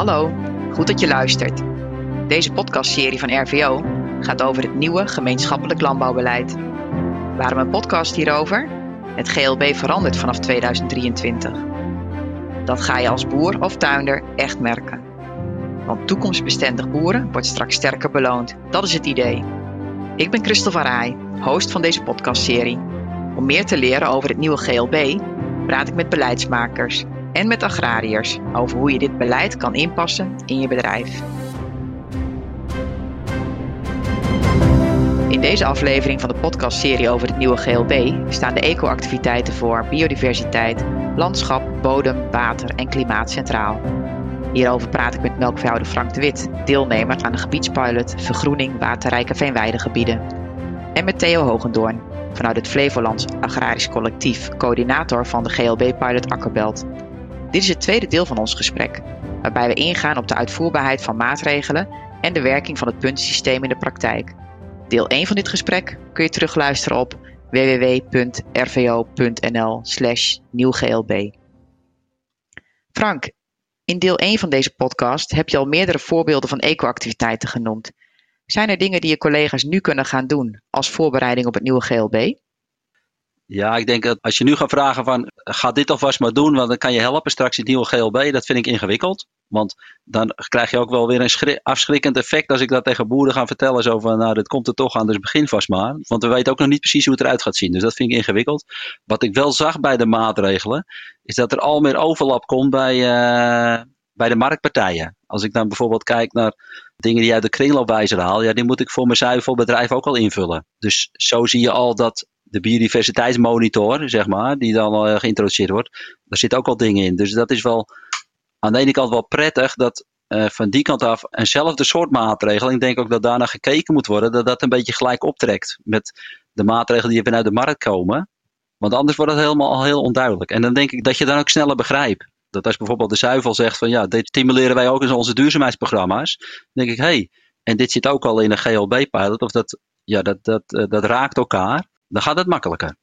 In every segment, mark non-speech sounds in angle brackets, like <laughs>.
Hallo, goed dat je luistert. Deze podcastserie van RVO gaat over het nieuwe gemeenschappelijk landbouwbeleid. Waarom een podcast hierover? Het GLB verandert vanaf 2023. Dat ga je als boer of tuinder echt merken. Want toekomstbestendig boeren wordt straks sterker beloond. Dat is het idee. Ik ben Christel van Rij, host van deze podcastserie. Om meer te leren over het nieuwe GLB praat ik met beleidsmakers en met agrariërs over hoe je dit beleid kan inpassen in je bedrijf. In deze aflevering van de podcastserie over het nieuwe GLB staan de eco-activiteiten voor biodiversiteit, landschap, bodem, water en klimaat centraal. Hierover praat ik met melkveehouder Frank de Wit, deelnemer aan de gebiedspilot Vergroening Waterrijke Veenweidegebieden. En met Theo Hogendoorn, vanuit het Flevolands Agrarisch Collectief, coördinator van de GLB-pilot Akkerbelt. Dit is het tweede deel van ons gesprek, waarbij we ingaan op de uitvoerbaarheid van maatregelen en de werking van het puntensysteem in de praktijk. Deel 1 van dit gesprek kun je terugluisteren op www.rvo.nl/slash nieuwglb. Frank, in deel 1 van deze podcast heb je al meerdere voorbeelden van eco-activiteiten genoemd. Zijn er dingen die je collega's nu kunnen gaan doen als voorbereiding op het nieuwe GLB? Ja, ik denk dat als je nu gaat vragen van ga dit alvast maar doen, want dan kan je helpen straks in het nieuwe GLB. Dat vind ik ingewikkeld. Want dan krijg je ook wel weer een afschrikkend effect als ik dat tegen boeren ga vertellen. Zo van nou, dit komt er toch aan, dus begin vast maar. Want we weten ook nog niet precies hoe het eruit gaat zien. Dus dat vind ik ingewikkeld. Wat ik wel zag bij de maatregelen, is dat er al meer overlap komt bij, uh, bij de marktpartijen. Als ik dan bijvoorbeeld kijk naar dingen die uit de kringloopwijzer haal, ja, die moet ik voor mijn zuivelbedrijf ook al invullen. Dus zo zie je al dat de biodiversiteitsmonitor, zeg maar, die dan geïntroduceerd wordt, daar zitten ook al dingen in. Dus dat is wel aan de ene kant wel prettig dat uh, van die kant af eenzelfde soort maatregel. Ik denk ook dat daarna gekeken moet worden dat dat een beetje gelijk optrekt met de maatregelen die vanuit de markt komen. Want anders wordt het helemaal al heel onduidelijk. En dan denk ik dat je dan ook sneller begrijpt. Dat als bijvoorbeeld de zuivel zegt van ja, dit stimuleren wij ook in onze duurzaamheidsprogramma's. Dan denk ik, hé, hey, en dit zit ook al in een GLB-pilot. Of dat, ja, dat, dat, dat raakt elkaar dan gaat het makkelijker.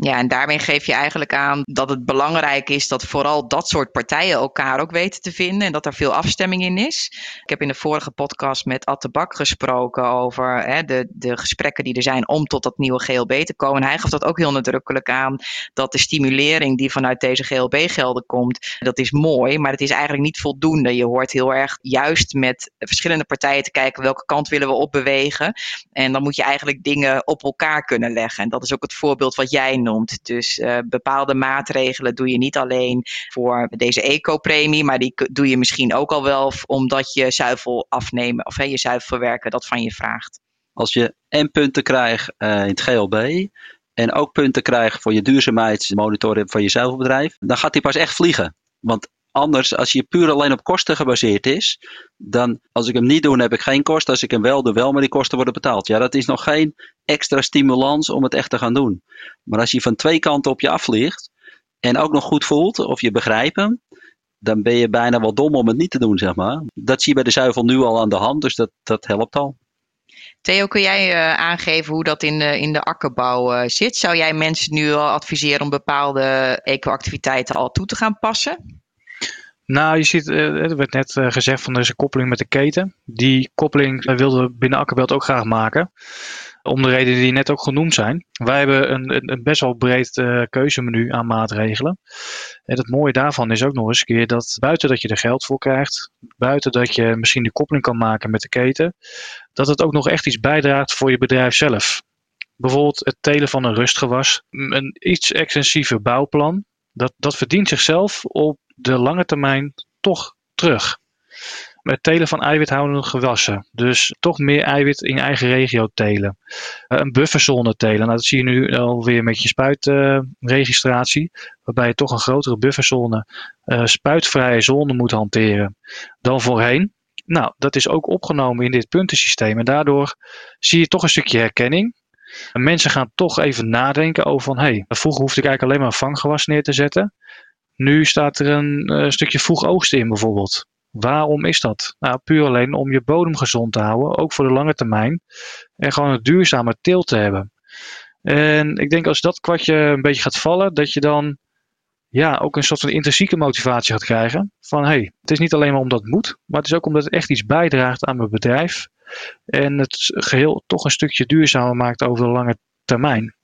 Ja, en daarmee geef je eigenlijk aan dat het belangrijk is dat vooral dat soort partijen elkaar ook weten te vinden en dat er veel afstemming in is. Ik heb in de vorige podcast met Atte Bak gesproken over hè, de, de gesprekken die er zijn om tot dat nieuwe GLB te komen. En hij gaf dat ook heel nadrukkelijk aan, dat de stimulering die vanuit deze GLB-gelden komt, dat is mooi, maar het is eigenlijk niet voldoende. Je hoort heel erg juist met verschillende partijen te kijken welke kant willen we opbewegen. En dan moet je eigenlijk dingen op elkaar kunnen leggen. En dat is ook het voorbeeld wat jij Dus uh, bepaalde maatregelen doe je niet alleen voor deze eco-premie, maar die doe je misschien ook al wel omdat je zuivel afnemen of hè, je zuivel verwerken dat van je vraagt. Als je en punten krijgt uh, in het GLB en ook punten krijgt voor je duurzaamheidsmonitoring van je zuivelbedrijf, dan gaat die pas echt vliegen. Want anders, als je puur alleen op kosten gebaseerd is, dan als ik hem niet doe, heb ik geen kosten. Als ik hem wel doe, wel, maar die kosten worden betaald. Ja, dat is nog geen extra stimulans om het echt te gaan doen. Maar als je van twee kanten op je afvliegt en ook nog goed voelt of je begrijpt hem, dan ben je bijna wel dom om het niet te doen, zeg maar. Dat zie je bij de zuivel nu al aan de hand, dus dat, dat helpt al. Theo, kun jij uh, aangeven hoe dat in de, in de akkerbouw uh, zit? Zou jij mensen nu al adviseren om bepaalde eco-activiteiten al toe te gaan passen? Nou, je ziet, eh, er werd net eh, gezegd van er is een koppeling met de keten. Die koppeling eh, wilden we binnen Akkerbelt ook graag maken. Om de redenen die net ook genoemd zijn. Wij hebben een, een best wel breed keuzemenu aan maatregelen. En het mooie daarvan is ook nog eens een keer dat buiten dat je er geld voor krijgt, buiten dat je misschien die koppeling kan maken met de keten, dat het ook nog echt iets bijdraagt voor je bedrijf zelf. Bijvoorbeeld het telen van een rustgewas, een iets extensiever bouwplan. Dat, dat verdient zichzelf op de lange termijn toch terug. Het telen van eiwithoudende gewassen. Dus toch meer eiwit in eigen regio telen. Uh, een bufferzone telen. Nou, dat zie je nu alweer met je spuitregistratie. Waarbij je toch een grotere bufferzone, uh, spuitvrije zone moet hanteren dan voorheen. Nou, dat is ook opgenomen in dit puntensysteem. En daardoor zie je toch een stukje herkenning. En mensen gaan toch even nadenken over van... hé, hey, vroeger hoefde ik eigenlijk alleen maar vanggewas neer te zetten. Nu staat er een uh, stukje vroeg oogsten in bijvoorbeeld. Waarom is dat? Nou, puur alleen om je bodem gezond te houden, ook voor de lange termijn. En gewoon een duurzame teelt te hebben. En ik denk als dat kwartje een beetje gaat vallen, dat je dan ja, ook een soort van intrinsieke motivatie gaat krijgen. Van hé, hey, het is niet alleen maar omdat het moet, maar het is ook omdat het echt iets bijdraagt aan mijn bedrijf. En het geheel toch een stukje duurzamer maakt over de lange termijn.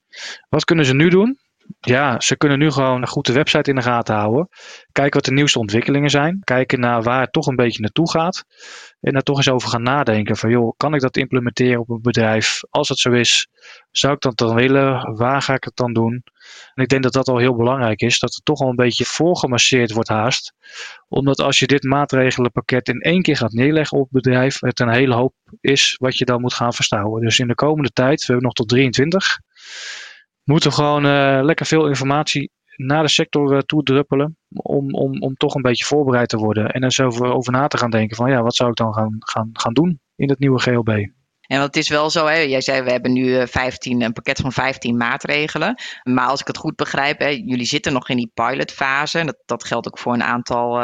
Wat kunnen ze nu doen? Ja, ze kunnen nu gewoon goed de website in de gaten houden. Kijken wat de nieuwste ontwikkelingen zijn. Kijken naar waar het toch een beetje naartoe gaat. En daar toch eens over gaan nadenken. Van joh, kan ik dat implementeren op een bedrijf? Als het zo is, zou ik dat dan willen? Waar ga ik het dan doen? En ik denk dat dat al heel belangrijk is. Dat het toch al een beetje voorgemasseerd wordt haast. Omdat als je dit maatregelenpakket in één keer gaat neerleggen op het bedrijf. Het een hele hoop is wat je dan moet gaan verstouwen. Dus in de komende tijd, we hebben nog tot 23 moeten gewoon uh, lekker veel informatie naar de sector uh, toe druppelen. Om, om, om toch een beetje voorbereid te worden. En er zo over, na te gaan denken van ja, wat zou ik dan gaan, gaan, gaan doen in het nieuwe GLB. En het is wel zo, hè, jij zei we hebben nu 15, eh, een pakket van 15 maatregelen. Maar als ik het goed begrijp, hè, jullie zitten nog in die pilotfase. Dat, dat geldt ook voor een aantal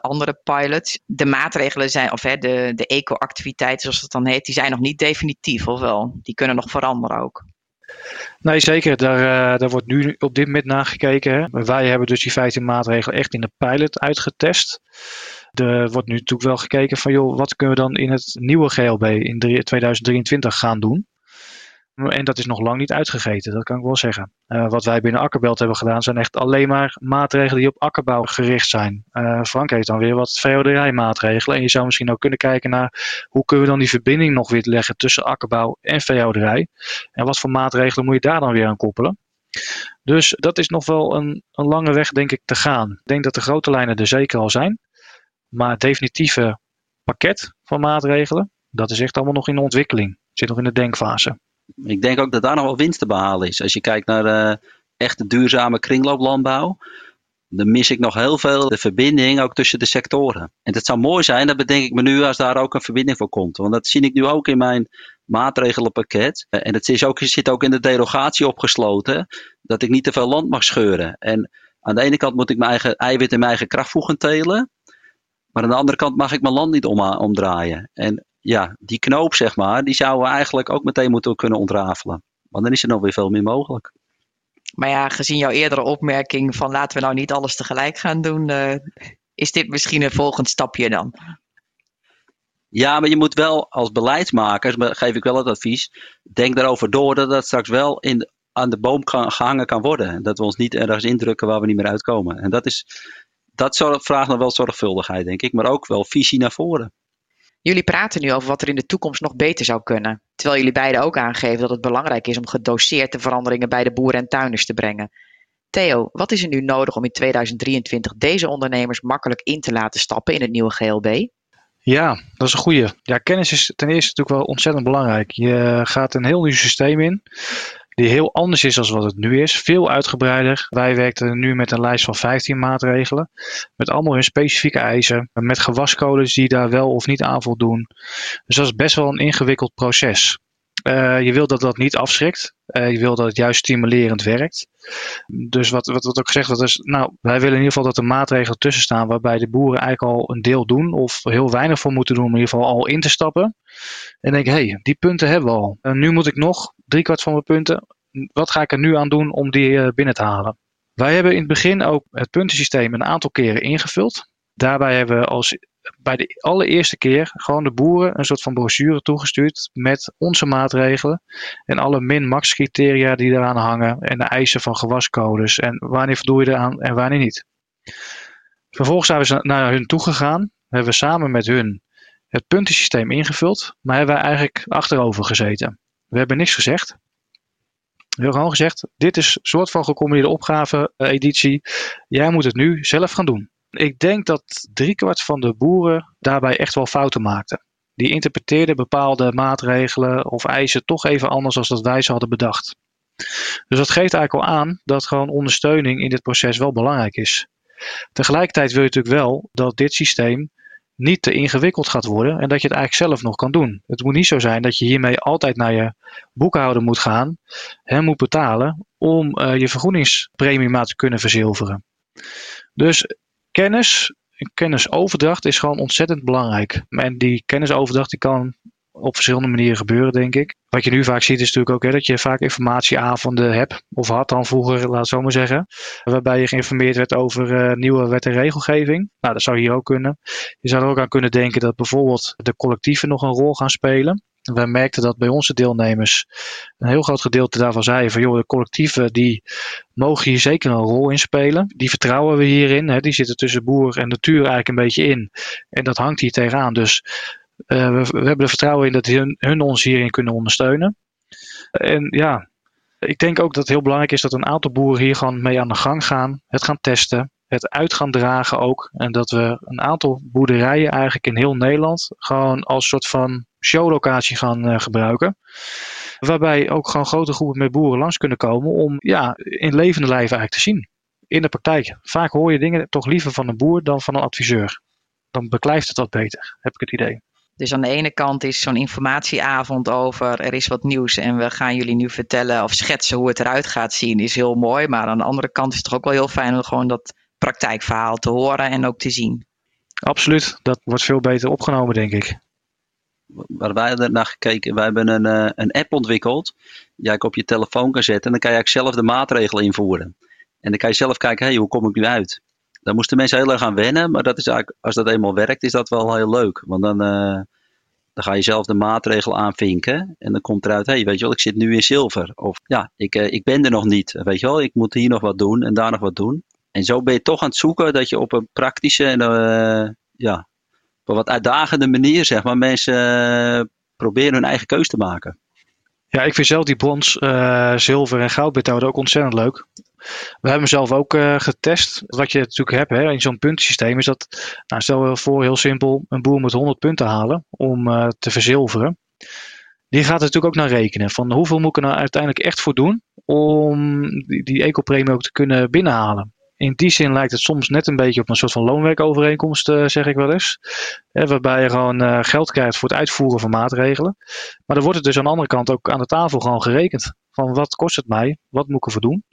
andere pilots. De maatregelen zijn, of hè, de, de eco-activiteiten zoals het dan heet, die zijn nog niet definitief, of wel? Die kunnen nog veranderen ook. Nee, zeker. Daar, uh, daar wordt nu op dit moment naar gekeken. Wij hebben dus die 15 maatregelen echt in de pilot uitgetest. Er wordt nu natuurlijk wel gekeken van, joh, wat kunnen we dan in het nieuwe GLB in 2023 gaan doen? En dat is nog lang niet uitgegeten, dat kan ik wel zeggen. Uh, wat wij binnen Akkerbelt hebben gedaan, zijn echt alleen maar maatregelen die op akkerbouw gericht zijn. Uh, Frank heeft dan weer wat veehouderijmaatregelen. En je zou misschien ook kunnen kijken naar hoe kunnen we dan die verbinding nog weer leggen tussen akkerbouw en veehouderij. En wat voor maatregelen moet je daar dan weer aan koppelen. Dus dat is nog wel een, een lange weg, denk ik, te gaan. Ik denk dat de grote lijnen er zeker al zijn. Maar het definitieve pakket van maatregelen, dat is echt allemaal nog in de ontwikkeling. Zit nog in de denkfase. Ik denk ook dat daar nog wel winst te behalen is. Als je kijkt naar uh, echte duurzame kringlooplandbouw, dan mis ik nog heel veel de verbinding ook tussen de sectoren. En het zou mooi zijn, dat bedenk ik me nu, als daar ook een verbinding voor komt. Want dat zie ik nu ook in mijn maatregelenpakket. En het is ook, zit ook in de derogatie opgesloten, dat ik niet te veel land mag scheuren. En aan de ene kant moet ik mijn eigen eiwit en mijn eigen krachtvoegen telen. Maar aan de andere kant mag ik mijn land niet om, omdraaien. En ja, die knoop, zeg maar, die zouden we eigenlijk ook meteen moeten kunnen ontrafelen. Want dan is er nog weer veel meer mogelijk. Maar ja, gezien jouw eerdere opmerking van laten we nou niet alles tegelijk gaan doen, uh, is dit misschien een volgend stapje dan? Ja, maar je moet wel als beleidsmakers, geef ik wel het advies, denk daarover door dat dat straks wel in, aan de boom kan, gehangen kan worden. Dat we ons niet ergens indrukken waar we niet meer uitkomen. En dat, is, dat vraagt nog wel zorgvuldigheid, denk ik, maar ook wel visie naar voren. Jullie praten nu over wat er in de toekomst nog beter zou kunnen. Terwijl jullie beiden ook aangeven dat het belangrijk is om gedoseerd de veranderingen bij de boeren en tuinders te brengen. Theo, wat is er nu nodig om in 2023 deze ondernemers makkelijk in te laten stappen in het nieuwe GLB? Ja, dat is een goede. Ja, kennis is ten eerste natuurlijk wel ontzettend belangrijk. Je gaat een heel nieuw systeem in die heel anders is dan wat het nu is. Veel uitgebreider. Wij werken nu met een lijst van 15 maatregelen. Met allemaal hun specifieke eisen. Met gewascodes die daar wel of niet aan voldoen. Dus dat is best wel een ingewikkeld proces. Uh, je wil dat dat niet afschrikt. Uh, je wil dat het juist stimulerend werkt. Dus wat, wat, wat ook gezegd wordt is, nou, wij willen in ieder geval dat er maatregelen tussen staan waarbij de boeren eigenlijk al een deel doen of heel weinig voor moeten doen om in ieder geval al in te stappen. En denk, hé, hey, die punten hebben we al. En nu moet ik nog driekwart van mijn punten. Wat ga ik er nu aan doen om die uh, binnen te halen? Wij hebben in het begin ook het puntensysteem een aantal keren ingevuld. Daarbij hebben we als bij de allereerste keer gewoon de boeren een soort van brochure toegestuurd met onze maatregelen en alle min-max criteria die eraan hangen en de eisen van gewascodes en wanneer voldoe je eraan en wanneer niet. Vervolgens zijn we naar hun toegegaan, hebben we samen met hun het puntensysteem ingevuld, maar hebben wij eigenlijk achterover gezeten. We hebben niks gezegd. We hebben gewoon gezegd, dit is een soort van gecombineerde opgave editie. Jij moet het nu zelf gaan doen. Ik denk dat driekwart van de boeren daarbij echt wel fouten maakten. Die interpreteerden bepaalde maatregelen of eisen toch even anders dan dat wij ze hadden bedacht. Dus dat geeft eigenlijk al aan dat gewoon ondersteuning in dit proces wel belangrijk is. Tegelijkertijd wil je natuurlijk wel dat dit systeem niet te ingewikkeld gaat worden en dat je het eigenlijk zelf nog kan doen. Het moet niet zo zijn dat je hiermee altijd naar je boekhouder moet gaan en moet betalen om uh, je vergroeningspremie maar te kunnen verzilveren. Dus kennis, kennisoverdracht is gewoon ontzettend belangrijk. En die kennisoverdracht die kan op verschillende manieren gebeuren, denk ik. Wat je nu vaak ziet is natuurlijk ook hè, dat je vaak informatieavonden hebt, of had dan vroeger, laat het zo maar zeggen, waarbij je geïnformeerd werd over uh, nieuwe wet en regelgeving. Nou, dat zou hier ook kunnen. Je zou er ook aan kunnen denken dat bijvoorbeeld de collectieven nog een rol gaan spelen. Wij merkten dat bij onze deelnemers een heel groot gedeelte daarvan zei van joh, de collectieven die mogen hier zeker een rol in spelen. Die vertrouwen we hierin. Hè. Die zitten tussen boer en natuur eigenlijk een beetje in. En dat hangt hier tegenaan. Dus uh, we, hebben er vertrouwen in dat hun, hun ons hierin kunnen ondersteunen. En ja, ik denk ook dat het heel belangrijk is dat een aantal boeren hier gewoon mee aan de gang gaan. Het gaan testen het uit gaan dragen ook. En dat we een aantal boerderijen eigenlijk in heel Nederland gewoon als soort van showlocatie gaan uh, gebruiken. Waarbij ook gewoon grote groepen met boeren langs kunnen komen om ja, in levende lijven eigenlijk te zien. In de praktijk. Vaak hoor je dingen toch liever van een boer dan van een adviseur. Dan beklijft het wat beter, heb ik het idee. Dus aan de ene kant is zo'n informatieavond over er is wat nieuws en we gaan jullie nu vertellen of schetsen hoe het eruit gaat zien, is heel mooi. Maar aan de andere kant is het toch ook wel heel fijn om gewoon dat praktijkverhaal te horen en ook te zien. Absoluut, dat wordt veel beter opgenomen, denk ik. Waar wij er naar gekeken, wij hebben een, uh, een app ontwikkeld die ik op je telefoon kan zetten en dan kan je eigenlijk zelf de maatregelen invoeren. En dan kan je zelf kijken, hey, hoe kom ik nu uit? Daar moesten mensen heel erg aan wennen, maar dat is eigenlijk, als dat eenmaal werkt, is dat wel heel leuk. Want dan, uh, dan ga je zelf de maatregel aanvinken en dan komt eruit, hey, weet je wel, ik zit nu in zilver. Of ja, ik, uh, ik ben er nog niet, weet je wel, ik moet hier nog wat doen en daar nog wat doen. En zo ben je toch aan het zoeken dat je op een praktische en uh, ja, op een wat uitdagende manier, zeg maar, mensen proberen hun eigen keus te maken. Ja, ik vind zelf die brons, zilver en goudmethode ook ontzettend leuk. We hebben zelf ook uh, getest. Wat je natuurlijk hebt hè, in zo'n puntensysteem is dat, nou, stel je voor heel simpel, een boer moet 100 punten halen om uh, te verzilveren. Die gaat er natuurlijk ook naar rekenen. Van hoeveel moet ik er nou uiteindelijk echt voor doen om die, die ecopremie ook te kunnen binnenhalen in die zin lijkt het soms net een beetje op een soort van loonwerkovereenkomst, uh, zeg ik wel eens. waarbij je gewoon geld krijgt voor het uitvoeren van maatregelen. Maar dan wordt het dus aan de andere kant ook aan de tafel gewoon gerekend. Van wat kost het mij? Wat moet ik ervoor doen?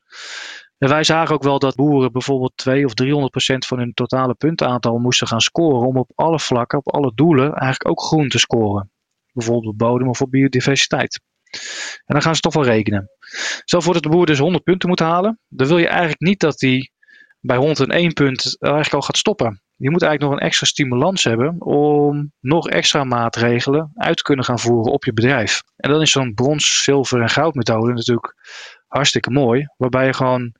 En wij zagen ook wel dat boeren bijvoorbeeld 2 of 300 procent van hun totale puntenaantal moesten gaan scoren om op alle vlakken, op alle doelen, eigenlijk ook groen te scoren. Bijvoorbeeld op bodem of op biodiversiteit. En dan gaan ze toch wel rekenen. Stel voor dat de boer dus 100 punten moet halen. Dan wil je eigenlijk niet dat hij bij 101 punt eigenlijk al gaat stoppen. Je moet eigenlijk nog een extra stimulans hebben om nog extra maatregelen uit te kunnen gaan voeren op je bedrijf. En dan is zo'n brons, zilver en goud methode natuurlijk hartstikke mooi. Waarbij je gewoon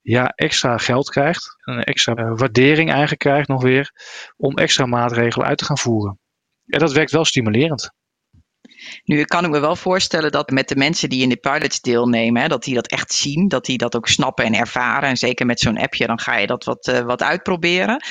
ja, extra geld krijgt, een extra eh, waardering eigenlijk krijgt nog weer, om extra maatregelen uit te gaan voeren. En dat werkt wel stimulerend. Nu kan ik me wel voorstellen dat met de mensen die in de pilots deelnemen, hè, dat die dat echt zien, dat die dat ook snappen en ervaren. En zeker met zo'n appje, dan ga je dat wat, uh, wat uitproberen.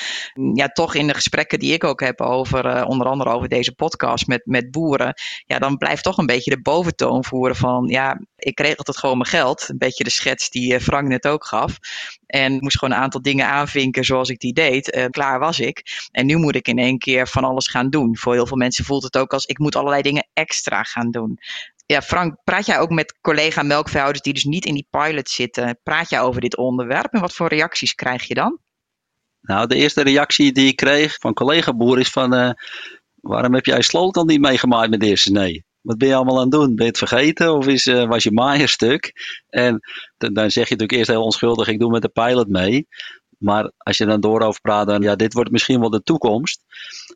Ja, toch in de gesprekken die ik ook heb over, uh, onder andere over deze podcast met, met boeren, ja, dan blijft toch een beetje de boventoon voeren van, ja, ik kreeg altijd gewoon mijn geld. Een beetje de schets die eh, Frank net ook gaf. En moest gewoon een aantal dingen aanvinken zoals ik die deed. Uh, klaar was ik. En nu moet ik in één keer van alles gaan doen. Voor heel veel mensen voelt het ook als ik moet allerlei dingen extra gaan doen. Ja, Frank, praat jij ook met collega melkveehouders die dus niet in die pilot zitten? Praat jij over dit onderwerp en wat voor reacties krijg je dan? Nou, de eerste reactie die ik kreeg van collega-boer is van... Uh, waarom heb jij slootkant niet meegemaakt met de eerste nee? Wat ben je allemaal aan het doen? Ben je het vergeten of is, uh, was je maaier stuk? En dan zeg je natuurlijk eerst heel onschuldig, ik doe met de pilot mee. Maar als je dan door over praat, dan ja, dit wordt misschien wel de toekomst.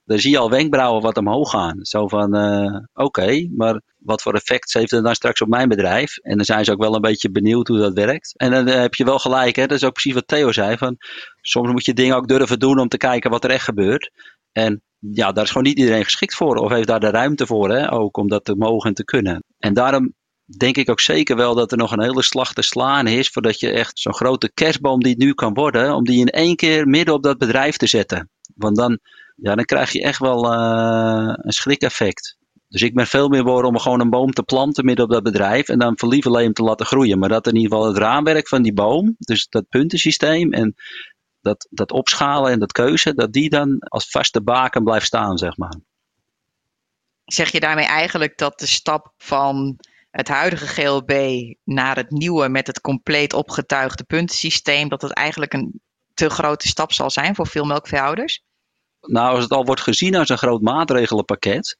Dan zie je al wenkbrauwen wat omhoog gaan. Zo van, uh, oké, maar wat voor effect heeft het dan straks op mijn bedrijf? En dan zijn ze ook wel een beetje benieuwd hoe dat werkt. En dan heb je wel gelijk, hè? dat is ook precies wat Theo zei. Van, soms moet je dingen ook durven doen om te kijken wat er echt gebeurt. En ja, daar is gewoon niet iedereen geschikt voor. Of heeft daar de ruimte voor, hè? ook om dat te mogen en te kunnen. En daarom denk ik ook zeker wel dat er nog een hele slag te slaan is. Voordat je echt zo'n grote kerstboom die het nu kan worden. Om die in één keer midden op dat bedrijf te zetten. Want dan, ja, dan krijg je echt wel uh, een schrik-effect. Dus ik ben veel meer voor om gewoon een boom te planten midden op dat bedrijf. En dan voor lieverlee te laten groeien. Maar dat in ieder geval het raamwerk van die boom. Dus dat puntensysteem. En dat, dat opschalen en dat keuze, dat die dan als vaste baken blijft staan, zeg maar. Zeg je daarmee eigenlijk dat de stap van het huidige GLB naar het nieuwe met het compleet opgetuigde puntensysteem, dat het eigenlijk een te grote stap zal zijn voor veel melkveehouders? Nou, als het al wordt gezien als een groot maatregelenpakket,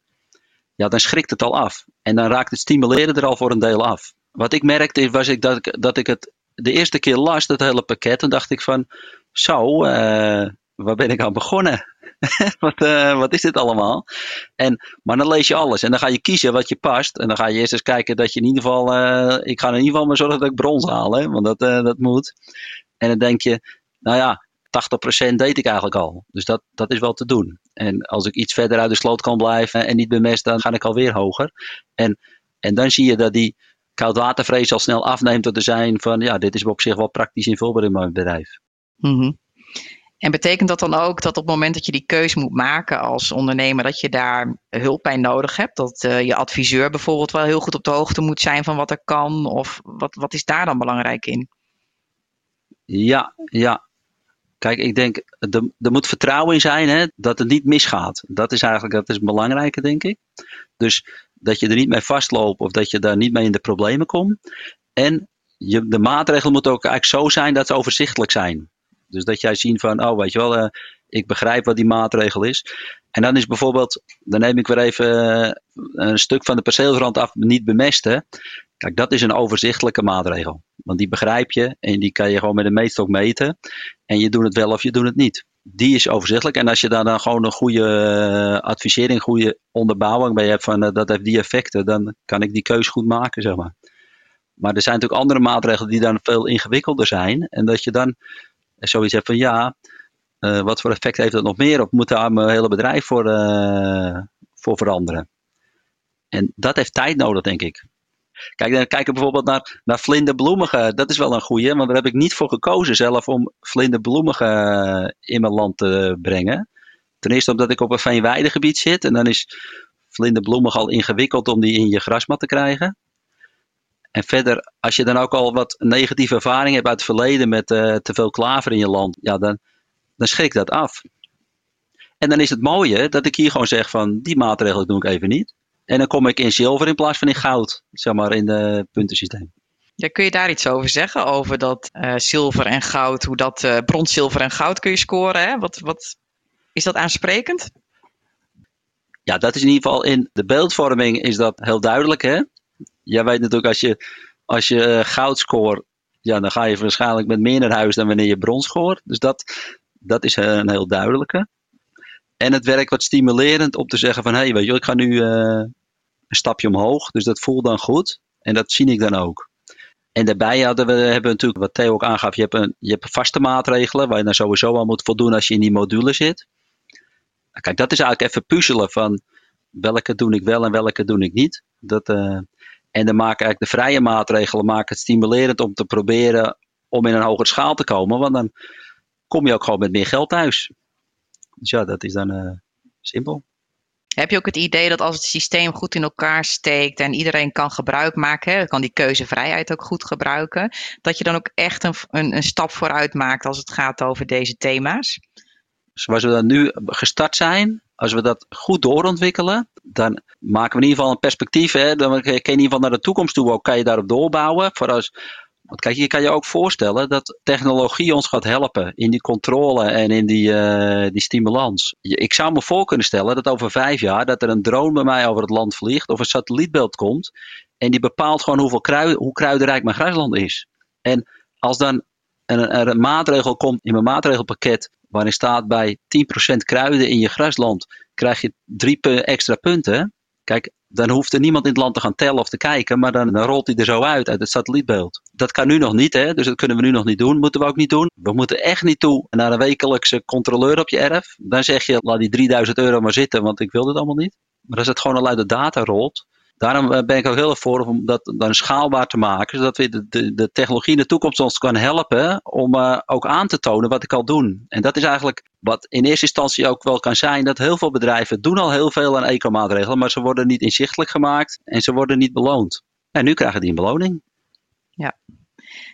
ja, dan schrikt het al af. En dan raakt het stimuleren er al voor een deel af. Wat ik merkte was ik dat, ik, dat ik het de eerste keer las, dat hele pakket, en dacht ik van, zo, uh, waar ben ik aan begonnen? <laughs> wat, uh, wat is dit allemaal? En, maar dan lees je alles en dan ga je kiezen wat je past. En dan ga je eerst eens kijken dat je in ieder geval, uh, ik ga in ieder geval maar zorgen dat ik brons haal, hè, want dat, dat moet. En dan denk je, nou ja, 80% deed ik eigenlijk al. Dus dat, dat is wel te doen. En als ik iets verder uit de sloot kan blijven en niet bemest, dan ga ik alweer hoger. En, en dan zie je dat die koudwatervrees al snel afneemt tot er zijn van, ja, dit is op zich wel praktisch invulbaar in mijn bedrijf. Mm En betekent dat dan ook dat op het moment dat je die keuze moet maken als ondernemer, dat je daar hulp bij nodig hebt? Dat uh, je adviseur bijvoorbeeld wel heel goed op de hoogte moet zijn van wat er kan? Of wat, wat is daar dan belangrijk in? Ja, ja. Kijk, ik denk, er, er moet vertrouwen in zijn hè, dat het niet misgaat. Dat is eigenlijk dat is het belangrijke, denk ik. Dus dat je er niet mee vastloopt of dat je daar niet mee in de problemen komt. En je, de maatregelen moeten ook eigenlijk zo zijn dat ze overzichtelijk zijn. Dus dat jij ziet van, oh weet je wel, uh, ik begrijp wat die maatregel is. En dan is bijvoorbeeld, dan neem ik weer even uh, een stuk van de perceelrand af, niet bemesten. Kijk, dat is een overzichtelijke maatregel. Want die begrijp je en die kan je gewoon met een meetstok meten. En je doet het wel of je doet het niet. Die is overzichtelijk. En als je daar dan gewoon een goede uh, advisering, goede onderbouwing bij hebt van dat heeft die effecten, dan kan ik die keuze goed maken, zeg maar. Maar er zijn natuurlijk andere maatregelen die dan veel ingewikkelder zijn. En dat je dan zoiets hebt van ja, uh, wat voor effect heeft dat nog meer? Of moet daar mijn hele bedrijf voor, voor veranderen? En dat heeft tijd nodig, denk ik. Kijk, dan kijken bijvoorbeeld naar, naar vlinderbloemige. Dat is wel een goeie, want daar heb ik niet voor gekozen zelf om vlinderbloemige in mijn land te brengen. Ten eerste omdat ik op een veenweidegebied zit en dan is vlinderbloemig al ingewikkeld om die in je grasmat te krijgen. En verder, als je dan ook al wat negatieve ervaring hebt uit het verleden met uh, te veel klaver in je land, ja, dan, dan schrik dat af. En dan is het mooie dat ik hier gewoon zeg van die maatregelen doe ik even niet. En dan kom ik in zilver in plaats van in goud, zeg maar, in het puntensysteem. Ja, kun je daar iets over zeggen? Over dat uh, zilver en goud, hoe dat uh, brons, zilver en goud kun je scoren? Hè? Wat, wat, is dat aansprekend? Ja, dat is in ieder geval in de beeldvorming is dat heel duidelijk. Hè? Jij weet natuurlijk, als je, als je uh, goud scoort, ja, dan ga je waarschijnlijk met meer naar huis dan wanneer je brons scoort. Dus dat, dat is een heel duidelijke. En het werkt wat stimulerend om te zeggen van, hé, hey, weet je, ik ga nu een stapje omhoog. Dus dat voelt dan goed. En dat zie ik dan ook. En daarbij hadden we, hebben we natuurlijk, wat Theo ook aangaf, je hebt, een, je hebt vaste maatregelen waar je dan sowieso aan moet voldoen als je in die module zit. Kijk, dat is eigenlijk even puzzelen van welke doe ik wel en welke doe ik niet. Dat, en dan maken eigenlijk de vrije maatregelen maken het stimulerend om te proberen om in een hogere schaal te komen. Want dan kom je ook gewoon met meer geld thuis. Dus ja, dat is dan uh, simpel. Heb je ook het idee dat als het systeem goed in elkaar steekt en iedereen kan gebruik maken, hè, kan die keuzevrijheid ook goed gebruiken, dat je dan ook echt een, een, een stap vooruit maakt als het gaat over deze thema's? Zoals we dan nu gestart zijn, als we dat goed doorontwikkelen, dan maken we in ieder geval een perspectief. Hè, dan kan je in ieder geval naar de toekomst toe ook, kan je daarop doorbouwen. Voor als, want kijk, je kan je ook voorstellen dat technologie ons gaat helpen in die controle en in die, uh, die stimulans. Ik zou me voor kunnen stellen dat over vijf jaar dat er een drone bij mij over het land vliegt of een satellietbeeld komt en die bepaalt gewoon hoeveel krui, hoe kruidenrijk mijn grasland is. En als dan er een maatregel komt in mijn maatregelpakket waarin staat bij 10% kruiden in je grasland krijg je drie extra punten. Kijk, dan hoeft er niemand in het land te gaan tellen of te kijken, maar dan, rolt hij er zo uit uit het satellietbeeld. Dat kan nu nog niet, hè? dus dat kunnen we nu nog niet doen. Moeten we ook niet doen. We moeten echt niet toe naar een wekelijkse controleur op je erf. Dan zeg je, laat die 3000 euro maar zitten, want ik wil dit allemaal niet. Maar als het gewoon al uit de data rolt, Daarom eh, ben ik ook heel erg voor om dat dan schaalbaar te maken, zodat we de, de, de technologie in de toekomst ons kan helpen om uh, ook aan te tonen wat ik al doe. En dat is eigenlijk wat in eerste instantie ook wel kan zijn, dat heel veel bedrijven doen al heel veel aan eco-maatregelen, maar ze worden niet inzichtelijk gemaakt en ze worden niet beloond. En nu krijgen die een beloning. Ja.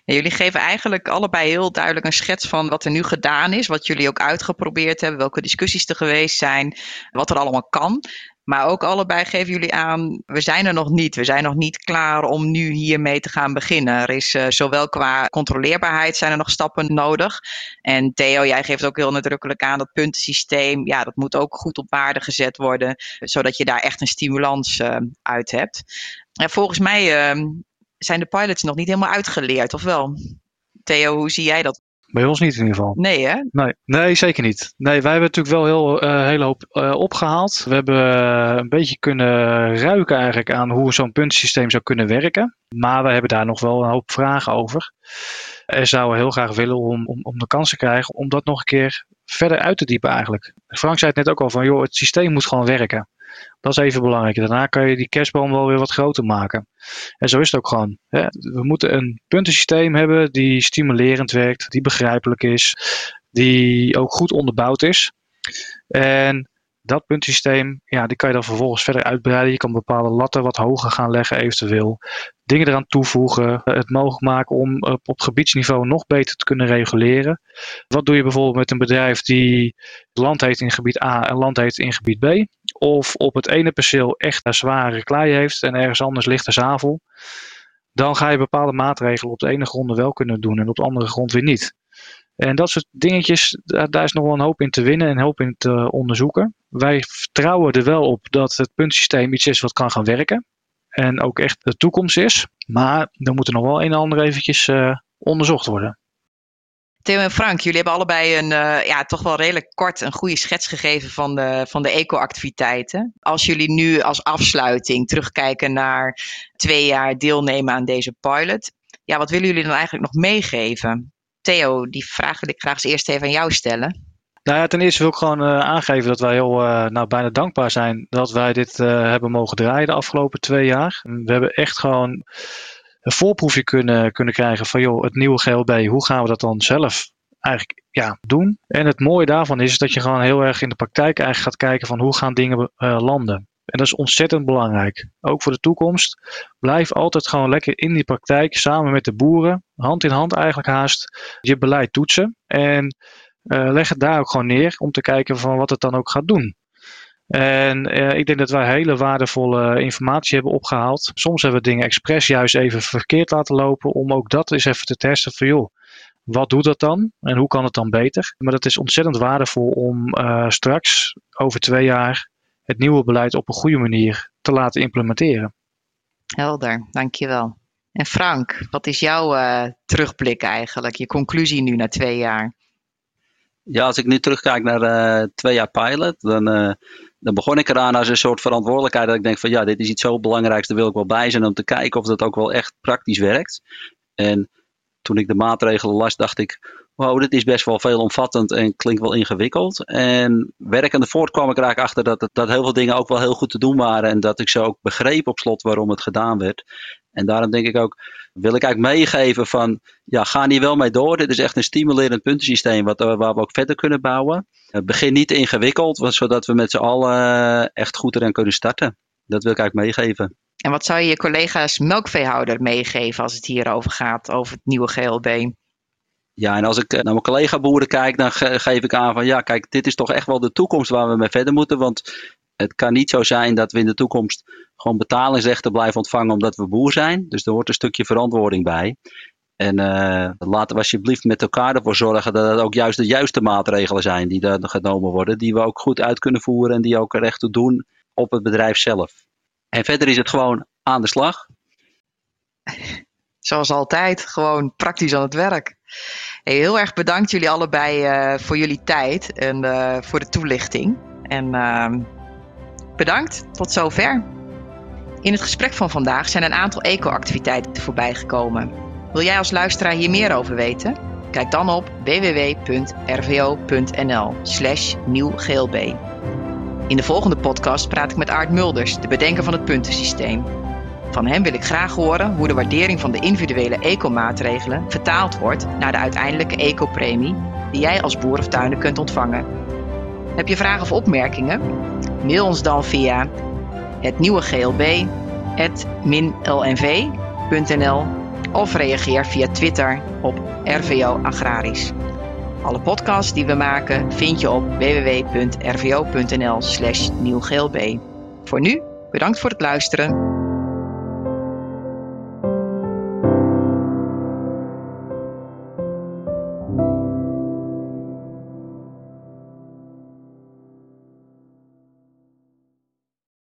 Ja, jullie geven eigenlijk allebei heel duidelijk een schets van wat er nu gedaan is, wat jullie ook uitgeprobeerd hebben, welke discussies er geweest zijn, wat er allemaal kan. Maar ook allebei geven jullie aan, we zijn er nog niet. We zijn nog niet klaar om nu hiermee te gaan beginnen. Er is uh, zowel qua controleerbaarheid zijn er nog stappen nodig. En Theo, jij geeft ook heel nadrukkelijk aan dat puntensysteem. Ja, dat moet ook goed op waarde gezet worden. Zodat je daar echt een stimulans uh, uit hebt. En volgens mij uh, zijn de pilots nog niet helemaal uitgeleerd, of wel? Theo, hoe zie jij dat? Bij ons niet in ieder geval. Nee, hè? Nee, nee zeker niet. Nee, wij hebben natuurlijk wel heel uh, hele hoop uh, opgehaald. We hebben uh, een beetje kunnen ruiken eigenlijk aan hoe zo'n puntensysteem zou kunnen werken. Maar we hebben daar nog wel een hoop vragen over. En zouden heel graag willen om, om, om de kans te krijgen om dat nog een keer verder uit te diepen eigenlijk. Frank zei het net ook al van, joh, het systeem moet gewoon werken. Dat is even belangrijk. Daarna kan je die kerstboom wel weer wat groter maken. En zo is het ook gewoon. Hè. We moeten een puntensysteem hebben die stimulerend werkt, die begrijpelijk is, die ook goed onderbouwd is. En dat puntensysteem, ja, die kan je dan vervolgens verder uitbreiden. Je kan bepaalde latten wat hoger gaan leggen eventueel. Dingen eraan toevoegen. Het mogelijk maken om op, op gebiedsniveau nog beter te kunnen reguleren. Wat doe je bijvoorbeeld met een bedrijf die land heeft in gebied A en land heeft in gebied B? Of op het ene perceel echt een zware klei heeft en ergens anders lichte zavel. Dan ga je bepaalde maatregelen op de ene grond wel kunnen doen en op de andere grond weer niet. En dat soort dingetjes, daar is nog wel een hoop in te winnen en een hoop in te onderzoeken. Wij vertrouwen er wel op dat het puntsysteem iets is wat kan gaan werken. En ook echt de toekomst is. Maar er moet er nog wel een en ander eventjes uh, onderzocht worden. Theo en Frank, jullie hebben allebei een uh, ja, toch wel redelijk kort een goede schets gegeven van de, van de eco-activiteiten. Als jullie nu als afsluiting terugkijken naar twee jaar deelnemen aan deze pilot. Ja, wat willen jullie dan eigenlijk nog meegeven? Theo, die vraag wil ik graag eens eerst even aan jou stellen. Nou ja, ten eerste wil ik gewoon uh, aangeven dat wij heel uh, nou, bijna dankbaar zijn dat wij dit uh, hebben mogen draaien de afgelopen twee jaar. We hebben echt gewoon een voorproefje kunnen, kunnen krijgen van joh, het nieuwe GLB, hoe gaan we dat dan zelf eigenlijk ja, doen? En het mooie daarvan is dat je gewoon heel erg in de praktijk eigenlijk gaat kijken van hoe gaan dingen landen. En dat is ontzettend belangrijk. Ook voor de toekomst. Blijf altijd gewoon lekker in die praktijk samen met de boeren, hand in hand eigenlijk haast, je beleid toetsen. En uh, leg het daar ook gewoon neer om te kijken van wat het dan ook gaat doen. En uh, ik denk dat wij hele waardevolle informatie hebben opgehaald. Soms hebben we dingen expres juist even verkeerd laten lopen om ook dat eens even te testen van joh, wat doet dat dan en hoe kan het dan beter? Maar dat is ontzettend waardevol om uh, straks over twee jaar het nieuwe beleid op een goede manier te laten implementeren. Helder, dankjewel. En Frank, wat is jouw uh, terugblik eigenlijk, je conclusie nu na twee jaar? Ja, als ik nu terugkijk naar uh, twee jaar pilot, dan, uh, dan begon ik eraan als een soort verantwoordelijkheid. Dat ik denk van ja, dit is iets zo belangrijks, daar wil ik wel bij zijn om te kijken of dat ook wel echt praktisch werkt. En toen ik de maatregelen las, dacht ik, wow, dit is best wel veelomvattend en klinkt wel ingewikkeld. En werkende voort kwam ik er eigenlijk achter dat, dat heel veel dingen ook wel heel goed te doen waren. En dat ik zo ook begreep op slot waarom het gedaan werd. En daarom denk ik ook, wil ik eigenlijk meegeven van, ja, ga hier wel mee door. Dit is echt een stimulerend puntensysteem wat, waar we ook verder kunnen bouwen. begin niet ingewikkeld, zodat we met z'n allen echt goed erin kunnen starten. Dat wil ik eigenlijk meegeven. En wat zou je je collega's melkveehouder meegeven als het hierover gaat, over het nieuwe GLB? Ja, en als ik naar mijn collega boeren kijk, dan geef ik aan van ja, kijk, dit is toch echt wel de toekomst waar we mee verder moeten. Want het kan niet zo zijn dat we in de toekomst gewoon betalingsrechten blijven ontvangen omdat we boer zijn. Dus er hoort een stukje verantwoording bij. En uh, laten we alsjeblieft met elkaar ervoor zorgen dat het ook juist de juiste maatregelen zijn die er genomen worden. Die we ook goed uit kunnen voeren en die ook recht toe doen op het bedrijf zelf. En verder is het gewoon aan de slag. <laughs> Zoals altijd, gewoon praktisch aan het werk. Heel erg bedankt jullie allebei uh, voor jullie tijd en uh, voor de toelichting. En uh, bedankt, tot zover. In het gesprek van vandaag zijn een aantal eco-activiteiten voorbij gekomen. Wil jij als luisteraar hier meer over weten? Kijk dan op www.rvo.nl slash. In de volgende podcast praat ik met Aart Mulders, de bedenker van het puntensysteem. Van hem wil ik graag horen hoe de waardering van de individuele ecomaatregelen vertaald wordt naar de uiteindelijke ecopremie die jij als boer of tuinder kunt ontvangen. Heb je vragen of opmerkingen? Mail ons dan via het nieuwe glb lnv.nl of reageer via Twitter op RVO Agrarisch. Alle podcasts die we maken vind je op www.rvo.nl/nieuwglb. Voor nu, bedankt voor het luisteren.